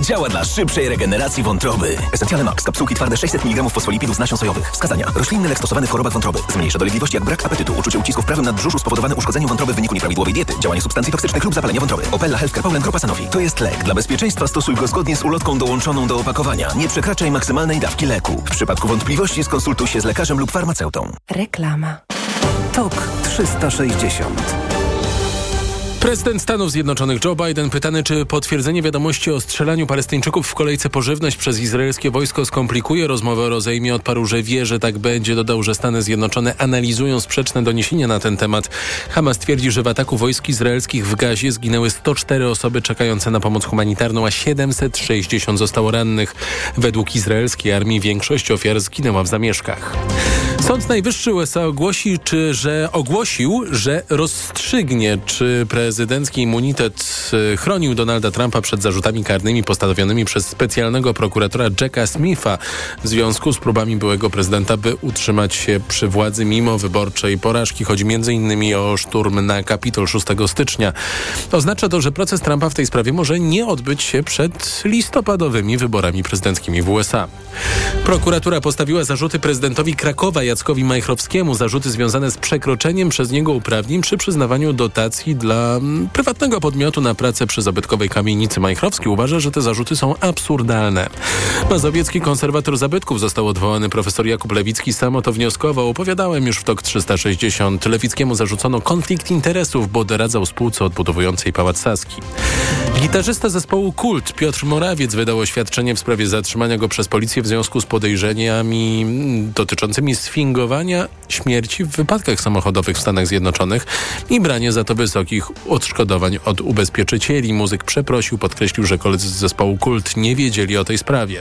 działa dla szybszej regeneracji wątroby. Essentiale Max. Kapsułki twarde 600 mg fosfolipidu z nasion sojowych. Wskazania. Roślinny lek stosowany w chorobach wątroby. Zmniejsza dolegliwości jak brak apetytu, uczucie ucisku w prawym nadbrzuszu spowodowane uszkodzeniem wątroby w wyniku nieprawidłowej diety, działanie substancji toksycznych lub zapalenie wątroby. Opella Healthcare Poland Grupa Sanofi. To jest lek. Dla bezpieczeństwa stosuj go zgodnie z ulotką dołączoną do opakowania. Nie przekraczaj maksymalnej dawki leku. W przypadku wątpliwości skonsultuj się z lekarzem lub farmaceutą. Reklama. TOK 360 Prezydent Stanów Zjednoczonych Joe Biden pytany, czy potwierdzenie wiadomości o strzelaniu Palestyńczyków w kolejce po żywność przez izraelskie wojsko skomplikuje rozmowę o rozejmie. Odparł, że wie, że tak będzie. Dodał, że Stany Zjednoczone analizują sprzeczne doniesienia na ten temat. Hamas twierdzi, że w ataku wojsk izraelskich w Gazie zginęły 104 osoby czekające na pomoc humanitarną, a 760 zostało rannych. Według izraelskiej armii większość ofiar zginęła w zamieszkach. Sąd Najwyższy USA ogłosi, czy, że ogłosił, że rozstrzygnie, czy prezydencki immunitet e, chronił Donalda Trumpa przed zarzutami karnymi postawionymi przez specjalnego prokuratora Jacka Smitha w związku z próbami byłego prezydenta, by utrzymać się przy władzy mimo wyborczej porażki. Chodzi m.in. o szturm na Kapitol 6 stycznia. Oznacza to, że proces Trumpa w tej sprawie może nie odbyć się przed listopadowymi wyborami prezydenckimi w USA. Prokuratura postawiła zarzuty prezydentowi Krakowa Jackowi Majchrowskiemu, zarzuty związane z przekroczeniem przez niego uprawnień przy przyznawaniu dotacji dla prywatnego podmiotu na pracę przy zabytkowej kamienicy Majchrowski uważa, że te zarzuty są absurdalne. Mazowiecki konserwator zabytków został odwołany. Profesor Jakub Lewicki samo to wnioskował. Opowiadałem już w TOK 360. Lewickiemu zarzucono konflikt interesów, bo doradzał spółce odbudowującej Pałac Saski. Gitarzysta zespołu Kult Piotr Morawiec wydał oświadczenie w sprawie zatrzymania go przez policję w związku z podejrzeniami dotyczącymi sfingowania śmierci w wypadkach samochodowych w Stanach Zjednoczonych i branie za to wysokich odszkodowań od ubezpieczycieli. Muzyk przeprosił, podkreślił, że koledzy z zespołu Kult nie wiedzieli o tej sprawie.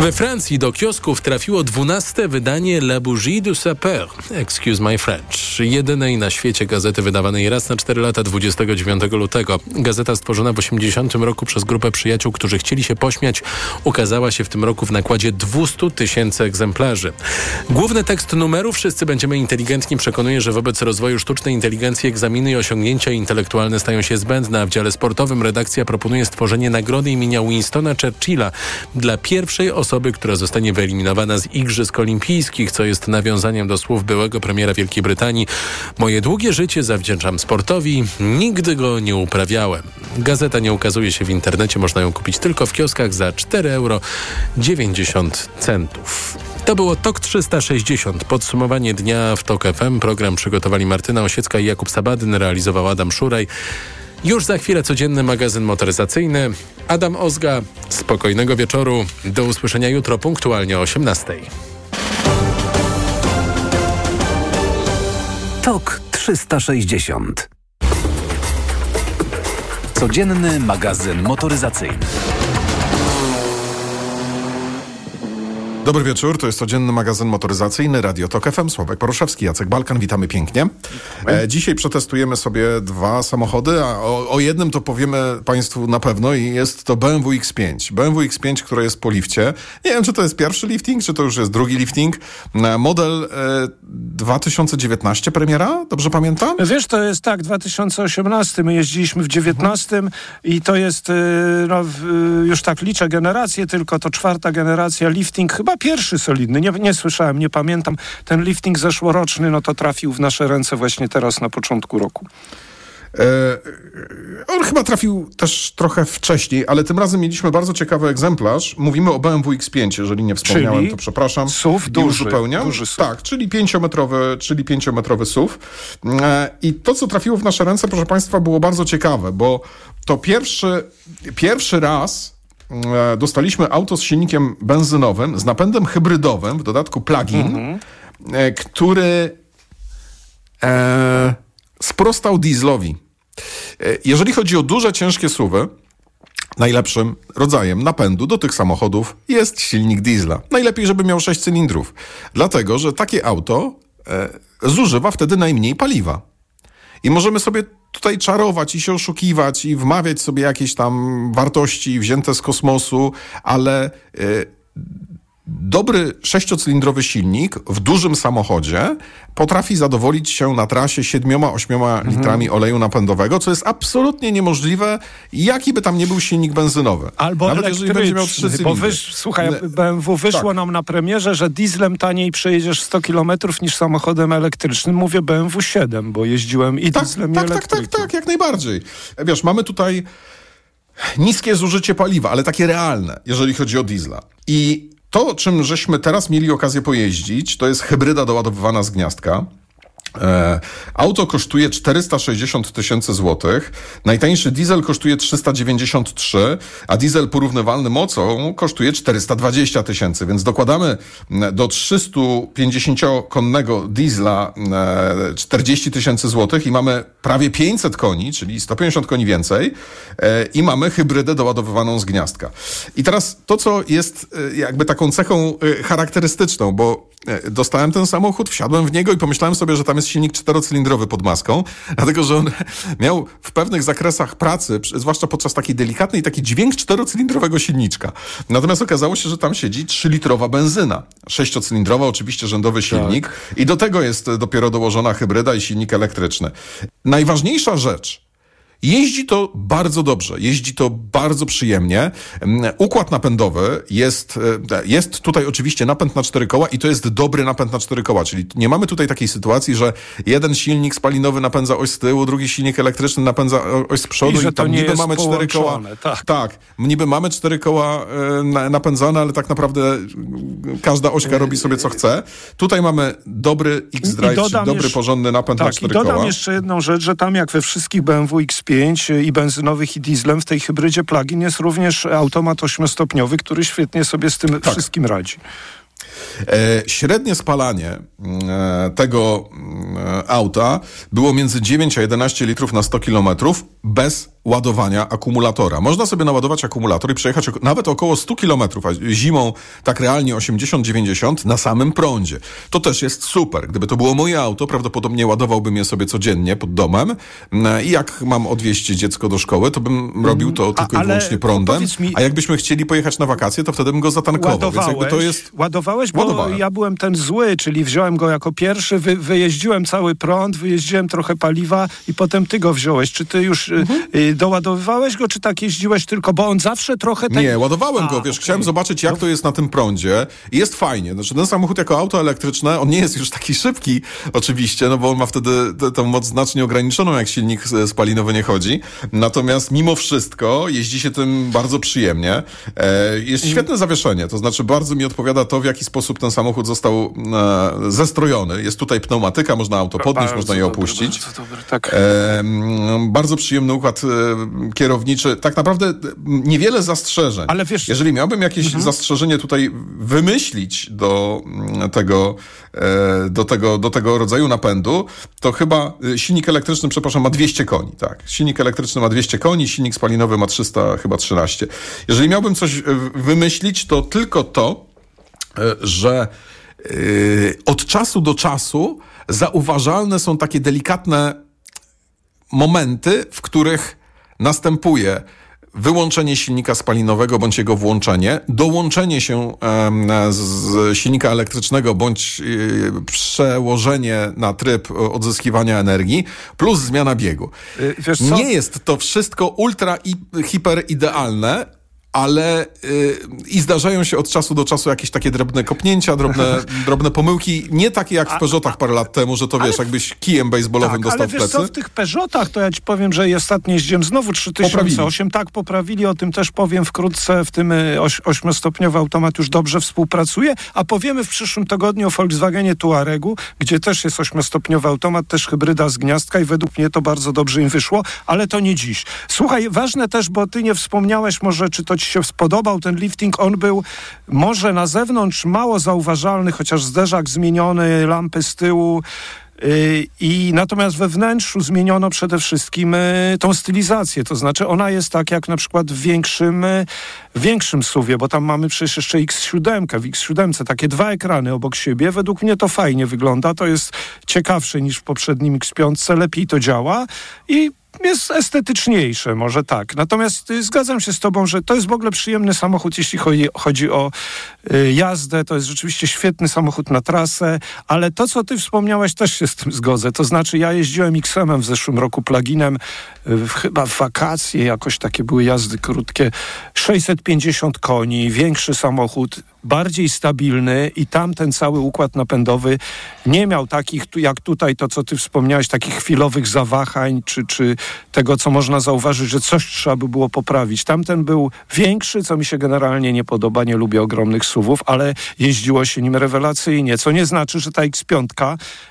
We Francji do kiosków trafiło 12 wydanie La Bougie du Sapeur, excuse my French, jedynej na świecie gazety wydawanej raz na 4 lata 29 lutego. Gazeta stworzona w 80 roku przez grupę przyjaciół, którzy chcieli się pośmiać, ukazała się w tym roku w nakładzie 200 tysięcy egzemplarzy. Główny tekst numeru Wszyscy będziemy inteligentni przekonuje, że wobec rozwoju sztucznej inteligencji egzaminy i osiągnięcia intelektualne stają się zbędne, a w dziale sportowym redakcja proponuje stworzenie nagrody imienia Winstona Churchilla dla pierwszej osoby, która zostanie wyeliminowana z Igrzysk Olimpijskich, co jest nawiązaniem do słów byłego premiera Wielkiej Brytanii. Moje długie życie zawdzięczam sportowi, nigdy go nie uprawiałem. Gazeta nie ukazuje się w internecie, można ją kupić tylko w kioskach za 4,90 euro. To było TOK 360. Podsumowanie dnia w TOK FM. Program przygotowali Martyna Osiecka i Jakub Sabadyn, realizował Adam Szuraj. Już za chwilę codzienny magazyn motoryzacyjny. Adam Ozga, spokojnego wieczoru. Do usłyszenia jutro punktualnie o 18. TOK 360. Codzienny magazyn motoryzacyjny. Dobry wieczór, to jest codzienny magazyn motoryzacyjny Radio Tok FM. Sławek Poruszewski, Jacek Balkan, witamy pięknie. E, dzisiaj przetestujemy sobie dwa samochody, a o, o, jednym to powiemy Państwu na pewno i jest to BMW X5. BMW X5, które jest po lifcie. Nie wiem, czy to jest pierwszy lifting, czy to już jest drugi lifting. E, model e, 2019 premiera, dobrze pamiętam? Wiesz, to jest tak, 2018, my jeździliśmy w 19 mhm. i to jest, e, no, już tak liczę generację, tylko to czwarta generacja lifting, chyba pierwszy solidny, nie, nie słyszałem, nie pamiętam. Ten lifting zeszłoroczny, no to trafił w nasze ręce właśnie teraz na początku roku. E, on chyba trafił też trochę wcześniej, ale tym razem mieliśmy bardzo ciekawy egzemplarz. Mówimy o BMW X5, jeżeli nie wspomniałem, czyli to przepraszam. SUV duży, uzupełniam. duży SUV. Tak, czyli pięciometrowy, czyli pięciometrowy SUV. E, I to, co trafiło w nasze ręce, proszę Państwa, było bardzo ciekawe, bo to pierwszy, pierwszy raz dostaliśmy auto z silnikiem benzynowym, z napędem hybrydowym, w dodatku plug-in, mhm. E, który e, sprostał dieslowi. E, jeżeli chodzi o duże, ciężkie suwy, najlepszym rodzajem napędu do tych samochodów jest silnik diesla. Najlepiej, żeby miał 6 cylindrów, dlatego że takie auto e, zużywa wtedy najmniej paliwa. I możemy sobie tutaj czarować i się oszukiwać i wmawiać sobie jakieś tam wartości wzięte z kosmosu, ale y, dobry sześciocylindrowy silnik w dużym samochodzie potrafi zadowolić się na trasie 7-8 mhm. litrami oleju napędowego, co jest absolutnie niemożliwe, jaki by tam nie był silnik benzynowy. Albo Nawet jeżeli będzie miał trzy Bo wysz, słuchaj, BMW wyszło tak. nam na premierze, że dieslem taniej przejedziesz 100 km niż samochodem elektrycznym. Mówię BMW 7, bo jeździłem i tak, dieslem tak, i tak, tak, tak, jak najbardziej. Wiesz, mamy tutaj niskie zużycie paliwa, ale takie realne, jeżeli chodzi o diesla. I to, czym żeśmy teraz mieli okazję pojeździć, to jest hybryda doładowywana z gniazdka. E, auto kosztuje 460 tysięcy złotych, najtańszy diesel kosztuje 393, a diesel porównywalny mocą kosztuje 420 tysięcy, więc dokładamy do 350-konnego diesla 40 e, tysięcy złotych i mamy prawie 500 koni, czyli 150 koni więcej e, i mamy hybrydę doładowywaną z gniazdka. I teraz to, co jest jakby taką cechą charakterystyczną, bo dostałem ten samochód, wsiadłem w niego i pomyślałem sobie, że tam jest silnik czterocylindrowy pod maską, dlatego że on miał w pewnych zakresach pracy, zwłaszcza podczas takiej delikatnej, taki dźwięk czterocylindrowego silniczka. Natomiast okazało się, że tam siedzi trzylitrowa benzyna. Sześciocylindrowa, oczywiście rzędowy tak. silnik tak. i do tego jest dopiero dołożona hybryda i silnik elektryczny. Najważniejsza rzecz, Jeździ to bardzo dobrze, jeździ to bardzo przyjemnie. Mm, układ napędowy jest, e, jest tutaj oczywiście napęd na cztery koła i to jest dobry napęd na cztery koła, czyli nie mamy tutaj takiej sytuacji, że jeden silnik spalinowy napędza oś z tyłu, drugi silnik elektryczny napędza oś z przodu i, i tam niby mamy cztery koła. Tak. tak, niby mamy cztery koła e, napędzane, ale tak naprawdę każda ośka robi sobie co chce. Tutaj mamy dobry X-Drive, dobry, jeszcze, porządny napęd tak, na cztery koła. i dodam jeszcze jedną rzecz, że tam jak we wszystkich BMW X 5 i benzynowych i dieslem w tej hybrydzie plug-in jest również automat ośmiostopniowy, który świetnie sobie z tym tak. wszystkim radzi. E, średnie spalanie e, tego e, auta było między 9 a 11 litrów na 100 kilometrów bez ładowania akumulatora. Można sobie naładować akumulator i przejechać nawet około 100 kilometrów, a zimą tak realnie 80-90 na samym prądzie. To też jest super. Gdyby to było moje auto, prawdopodobnie ładowałbym je sobie codziennie pod domem i jak mam odwieźć dziecko do szkoły, to bym robił to tylko a, i wyłącznie prądem. Mi... A jakbyśmy chcieli pojechać na wakacje, to wtedy bym go zatankował. Ładowałeś, to jest... ładowałeś bo Ładowałem. ja byłem ten zły, czyli wziąłem go jako pierwszy, wy, wyjeździłem cały prąd, wyjeździłem trochę paliwa i potem ty go wziąłeś. Czy ty już y, mhm. y, doładowywałeś go, czy tak jeździłeś tylko, bo on zawsze trochę... Tak... Nie, ładowałem A, go, wiesz, okay. chciałem zobaczyć jak to jest na tym prądzie i jest fajnie. Znaczy ten samochód jako auto elektryczne, on nie jest już taki szybki oczywiście, no bo on ma wtedy tę moc znacznie ograniczoną, jak silnik spalinowy nie chodzi. Natomiast mimo wszystko jeździ się tym bardzo przyjemnie. E, jest świetne zawieszenie, to znaczy bardzo mi odpowiada to, w jaki sposób sposób ten samochód został e, zestrojony. Jest tutaj pneumatyka, można auto podnieść, bardzo można je opuścić. Dobry, bardzo, dobry, tak. e, bardzo przyjemny układ e, kierowniczy. Tak naprawdę niewiele zastrzeżeń. Ale wiesz... Jeżeli miałbym jakieś mhm. zastrzeżenie tutaj wymyślić do tego, e, do, tego, do tego rodzaju napędu, to chyba e, silnik elektryczny, przepraszam, ma 200 koni. Tak. Silnik elektryczny ma 200 koni, silnik spalinowy ma 300, chyba 13. Jeżeli miałbym coś e, wymyślić, to tylko to, E, że e, od czasu do czasu zauważalne są takie delikatne momenty, w których następuje wyłączenie silnika spalinowego bądź jego włączenie, dołączenie się z silnika elektrycznego bądź e, przełożenie na tryb odzyskiwania energii, plus zmiana biegu. Nie jest to wszystko ultra i hiper idealne, ale yy, i zdarzają się od czasu do czasu jakieś takie drobne kopnięcia, drobne, drobne pomyłki, nie takie jak w Peugeotach parę lat temu, że to wiesz, jakbyś kijem baseballowym tak, dostał ale w plecy. Ale co, w tych Peugeotach, to ja ci powiem, że ostatnio jeździłem znowu 3008, poprawili. tak poprawili, o tym też powiem wkrótce, w tym y, oś, ośmiostopniowy automat już dobrze współpracuje, a powiemy w przyszłym tygodniu o Volkswagenie Tuaregu, gdzie też jest ośmiostopniowy automat, też hybryda z gniazdka i według mnie to bardzo dobrze im wyszło, ale to nie dziś. Słuchaj, ważne też, bo ty nie wspomniałeś może, czy to ci się spodobał ten lifting. On był może na zewnątrz mało zauważalny, chociaż zderzak zmieniony, lampy z tyłu. Y, I natomiast we wnętrzu zmieniono przede wszystkim y, tą stylizację, to znaczy ona jest tak jak na przykład w większym, y, większym suwie, bo tam mamy przecież jeszcze X7, w X7 takie dwa ekrany obok siebie. Według mnie to fajnie wygląda, to jest ciekawsze niż w poprzednim X5, lepiej to działa i jest estetyczniejsze, może tak. Natomiast y, zgadzam się z tobą, że to jest w ogóle przyjemny samochód, jeśli chodzi, chodzi o y, jazdę. To jest rzeczywiście świetny samochód na trasę, ale to, co ty wspomniałeś, też się z tym zgodzę. To znaczy, ja jeździłem XM-em w zeszłym roku, pluginem, y, chyba w wakacje, jakoś takie były jazdy krótkie. 650 koni, większy samochód, bardziej stabilny i tam ten cały układ napędowy nie miał takich, jak tutaj to, co ty wspomniałeś, takich chwilowych zawahań, czy, czy tego, co można zauważyć, że coś trzeba by było poprawić. Tamten był większy, co mi się generalnie nie podoba, nie lubię ogromnych suwów, ale jeździło się nim rewelacyjnie, co nie znaczy, że ta X5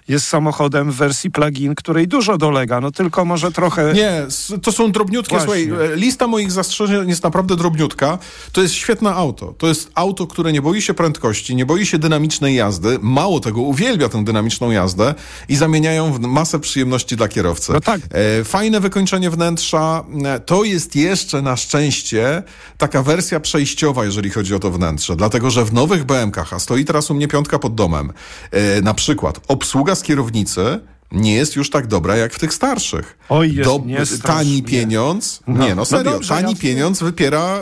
jest samochodem w wersji plug-in, której dużo dolega, no tylko może trochę... Nie, to są drobniutkie, Właśnie. słuchaj, e, lista moich zastrzeżeń jest naprawdę drobniutka. To jest świetne auto. To jest auto, które nie boi się prędkości, nie boi się dynamicznej jazdy, mało tego, uwielbia tę dynamiczną jazdę i zamieniają w masę przyjemności dla kierowcy. No tak. E, fajne wykończenie wnętrza. E, To jest jeszcze na szczęście taka wersja przejściowa, jeżeli chodzi o to wnętrze. Dlatego, że w nowych BMKach, a stoi teraz u mnie piątka pod domem, e, na przykład obsługa z kierownicy nie jest już tak dobra jak w tych starszych. Oj, jest- nie strasz tani mnie. pieniądz, No. nie no serio, No dobrze, tani ja- pieniądz wypiera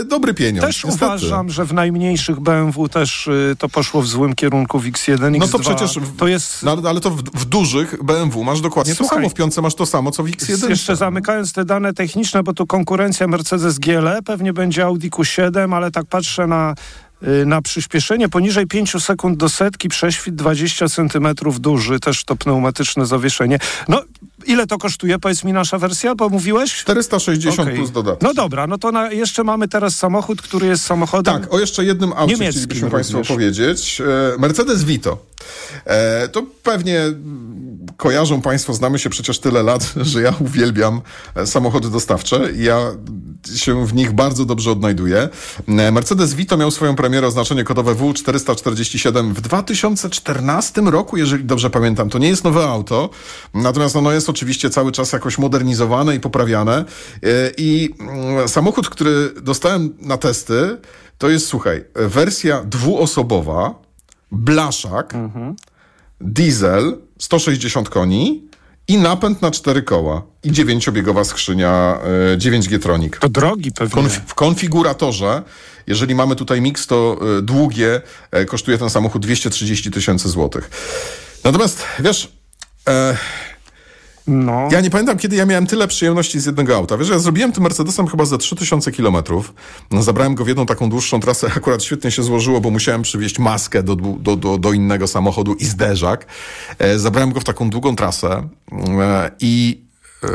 y, dobry pieniądz. Też niestety. uważam, że w najmniejszych BMW też y, to poszło w złym kierunku w X1, X2. No to przecież, w, to jest... no, ale to w, w dużych BMW masz dokładnie Słuchaj, to samo, w piątce masz to samo, co w X1. Jeszcze zamykając te dane techniczne, bo tu konkurencja Mercedes GLE, pewnie będzie Audi Q7, ale tak patrzę na, na przyspieszenie poniżej 5 sekund do setki, prześwit 20 cm duży, też to pneumatyczne zawieszenie. No, ile to kosztuje? Powiedz mi nasza wersja, bo mówiłeś? 460 Okej. plus dodatek. No dobra, no to na, jeszcze mamy teraz samochód, który jest samochodem... Tak, o jeszcze jednym aucie chcielibyśmy Państwu opowiedzieć. E, Mercedes Vito. E, to pewnie kojarzą Państwo, znamy się przecież tyle lat, że ja uwielbiam e, samochody dostawcze ja się w nich bardzo dobrze odnajduję. E, Mercedes Vito miał swoją premierę, oznaczenie kodowe W447 w 2014 roku, jeżeli dobrze pamiętam. To nie jest nowe auto, natomiast ono jest oczywiście cały czas jakoś modernizowane i poprawiane. E, I mm, samochód, który dostałem na testy, to jest, słuchaj, wersja dwuosobowa, blaszak, diesel, 160 koni i napęd na cztery koła i dziewięciobiegowa skrzynia e, 9G Tronic. To drogi pewnie. Konf- w konfiguratorze, jeżeli mamy tutaj mix, to e, długie e, kosztuje ten samochód 230 tysięcy złotych. Natomiast, wiesz, e, No. ja nie pamiętam, kiedy ja miałem tyle przyjemności z jednego auta. Wiesz, ja zrobiłem tym Mercedesem chyba za 3000 kilometrów. No, zabrałem go w jedną taką dłuższą trasę. Akurat świetnie się złożyło, bo musiałem przywieźć maskę do, do, do, do innego samochodu i zderzak. E, zabrałem go w taką długą trasę e, i e,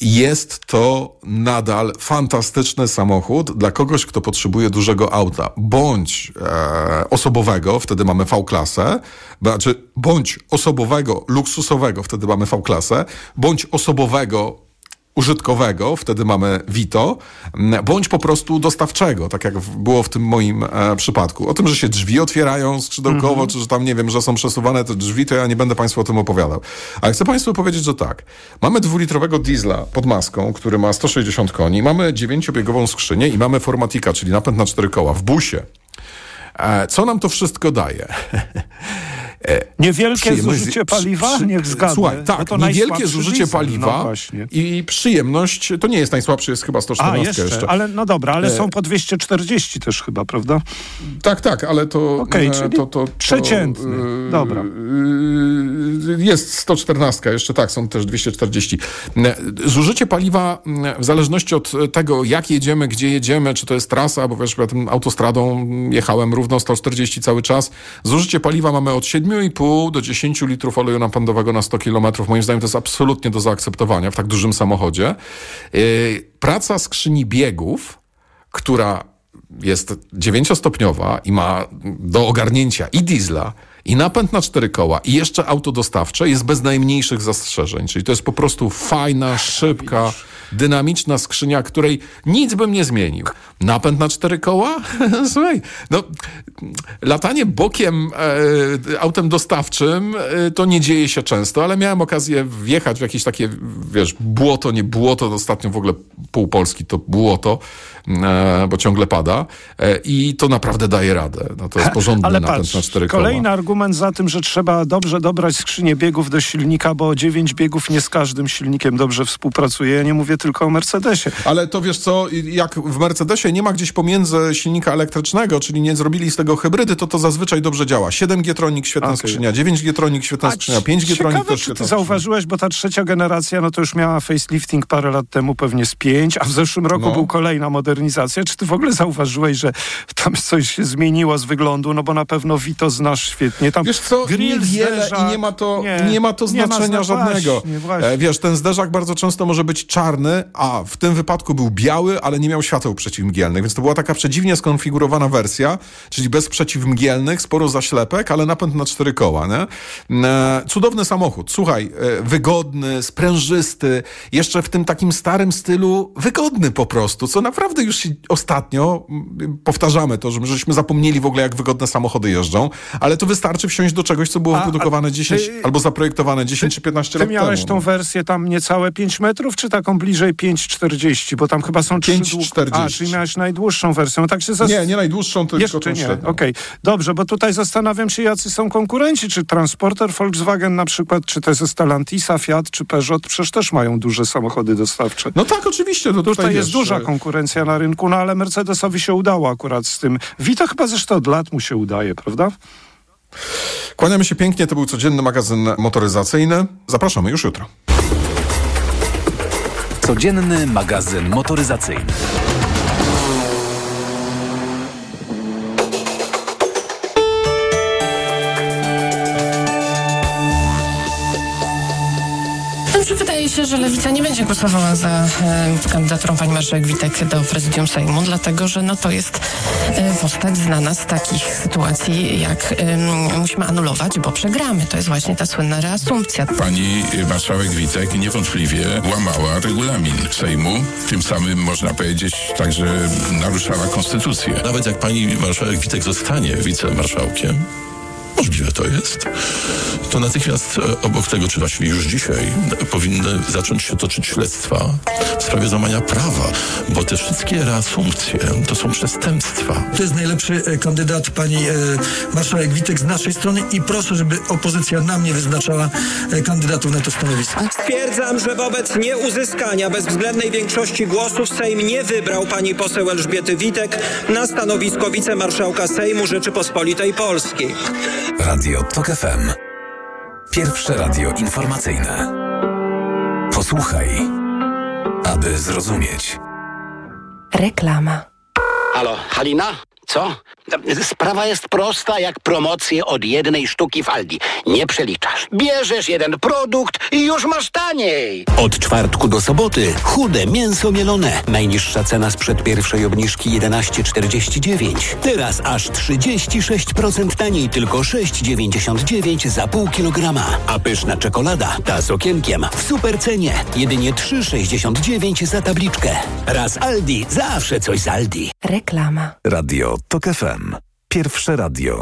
jest to nadal fantastyczny samochód dla kogoś, kto potrzebuje dużego auta, bądź e, osobowego, wtedy mamy V-klasę, znaczy bądź osobowego, luksusowego, wtedy mamy V-klasę, bądź osobowego, użytkowego, wtedy mamy Vito, bądź po prostu dostawczego, tak jak było w tym moim e, przypadku. O tym, że się drzwi otwierają skrzydełkowo, czy że tam, nie wiem, że są przesuwane te drzwi, to ja nie będę Państwu o tym opowiadał. Ale chcę Państwu powiedzieć, że tak. Mamy dwulitrowego diesla pod maską, który ma 160 koni, mamy dziewięciobiegową skrzynię i mamy formatika, czyli napęd na cztery koła w busie. E, co nam to wszystko daje? Niewielkie Przyjemność- zużycie paliwa? przy- Niech zgadnę. Słuchaj, No tak, to niewielkie zużycie diesel. paliwa No i przyjemność, to nie jest najsłabszy, jest chyba A, 114 jeszcze, jeszcze. ale no dobra, ale E, są po 240 też chyba, prawda? Tak, tak, ale to... Okej, e, czyli to, to, to, przeciętny. e, Dobra. e, Jest 114, jeszcze tak, są też 240. E, Zużycie paliwa m, w zależności od tego, jak jedziemy, gdzie jedziemy, czy to jest trasa, bo wiesz, ja tym autostradą jechałem równo 140 cały czas. Zużycie paliwa mamy od 7,5 do 10 litrów oleju napędowego na 100 kilometrów. Moim zdaniem to jest absolutnie do zaakceptowania w tak dużym samochodzie. E, Praca skrzyni biegów, która jest dziewięciostopniowa i ma do ogarnięcia i diesla, i napęd na cztery koła, i jeszcze auto dostawcze, jest bez najmniejszych zastrzeżeń. Czyli to jest po prostu fajna, szybka, dynamiczna skrzynia, której nic bym nie zmienił. Napęd na cztery koła? Słuchaj, no, latanie bokiem e, autem dostawczym e, to nie dzieje się często, ale miałem okazję wjechać w jakieś takie, wiesz, błoto, nie błoto, ostatnio w ogóle pół Polski to błoto, bo ciągle pada e, i to naprawdę daje radę. No to jest porządny Ale napęd patrz, na cztery koła. kolejny argument za tym, że trzeba dobrze dobrać skrzynię biegów do silnika, bo dziewięć biegów nie z każdym silnikiem dobrze współpracuje. Ja nie mówię tylko o Mercedesie. Ale to wiesz co, jak w Mercedesie nie ma gdzieś pomiędzy silnika elektrycznego, czyli nie zrobili z tego hybrydy, to to zazwyczaj dobrze działa. 7G tronik, świetna Okej. skrzynia, 9G tronik, świetna skrzynia, 5G tronik też czy świetna zauważyłeś, bo ta trzecia generacja, no to już miała facelifting parę lat temu, pewnie z pięć, a w zeszłym roku No. był kolejna modernizacja. Czy ty w ogóle zauważyłeś, że tam coś się zmieniło z wyglądu? No bo na pewno Vito znasz świetnie. Tam Wiesz co, niewiele i nie ma to, nie, ma to nie ma znaczenia żadnego. Właśnie. E, Wiesz, ten zderzak bardzo często może być czarny, a w tym wypadku był biały, ale nie miał świateł przeciwmgielnych, więc to była taka przedziwnie skonfigurowana wersja, czyli bez przeciwmgielnych, sporo zaślepek, ale napęd na cztery koła, nie? E, Cudowny samochód, słuchaj, e, wygodny, sprężysty, jeszcze w tym takim starym stylu, wygodny po prostu, co naprawdę już się ostatnio mm, powtarzamy to, że żeśmy zapomnieli w ogóle, jak wygodne samochody jeżdżą, ale to wystarczy wsiąść do czegoś, co było A- a wyprodukowane 10 ty- albo zaprojektowane 10 czy 15 Ty lat miałeś temu. tą wersję tam niecałe 5 metrów, czy taką bliżej 5,40? Bo tam chyba są trzy 5,40. dłu- A, czyli miałeś najdłuższą wersję. No tak się zas... Nie, nie najdłuższą, tylko Jeszcze tą nie, okej. Dobrze, bo tutaj zastanawiam się, jacy są konkurenci. Czy Transporter Volkswagen na przykład, czy to jest Stellantisa, Fiat, czy Peugeot, przecież też mają duże samochody dostawcze. No tak, oczywiście. To tutaj, Tutaj jest wiesz, duża konkurencja na rynku, no ale Mercedesowi się udało akurat z tym. Vito chyba zresztą od lat mu się udaje, prawda? Kłaniamy się pięknie, to był codzienny magazyn motoryzacyjny. Zapraszamy już jutro. Codzienny magazyn motoryzacyjny. Dobrze, wydaje się, że Lewica nie będzie głosowała za e, kandydaturą pani marszałek Witek do prezydium Sejmu, dlatego że no, to jest e, postać znana z takich sytuacji, jak e, musimy anulować, bo przegramy. To jest właśnie ta słynna reasumpcja. Pani marszałek Witek niewątpliwie łamała regulamin Sejmu, tym samym można powiedzieć także naruszała konstytucję. Nawet jak pani marszałek Witek zostanie wicemarszałkiem, możliwe to jest, to natychmiast e, obok tego, czy właściwie już dzisiaj, powinny zacząć się toczyć śledztwa w sprawie złamania prawa, bo te wszystkie reasumpcje to są przestępstwa. To jest najlepszy e, kandydat pani e, marszałek Witek z naszej strony i proszę, żeby opozycja nam nie wyznaczała kandydatów na to stanowisko. Stwierdzam, że wobec nieuzyskania bezwzględnej większości głosów Sejm nie wybrał pani poseł Elżbiety Witek na stanowisko wicemarszałka Sejmu Rzeczypospolitej Polskiej. Radio TOK FM. Pierwsze radio informacyjne. Posłuchaj, aby zrozumieć. Reklama. Halo, Halina? Co? Sprawa jest prosta jak promocje od jednej sztuki w Aldi. Nie przeliczasz. Bierzesz jeden produkt i już masz taniej. Od czwartku do soboty chude mięso mielone. Najniższa cena sprzed pierwszej obniżki 11,49. Teraz aż 36% taniej, tylko 6,99 za pół kilograma. A pyszna czekolada, ta z okienkiem, w super cenie. Jedynie 3,69 za tabliczkę. Raz Aldi, zawsze coś z Aldi. Reklama. Radio TOK FM. Pierwsze radio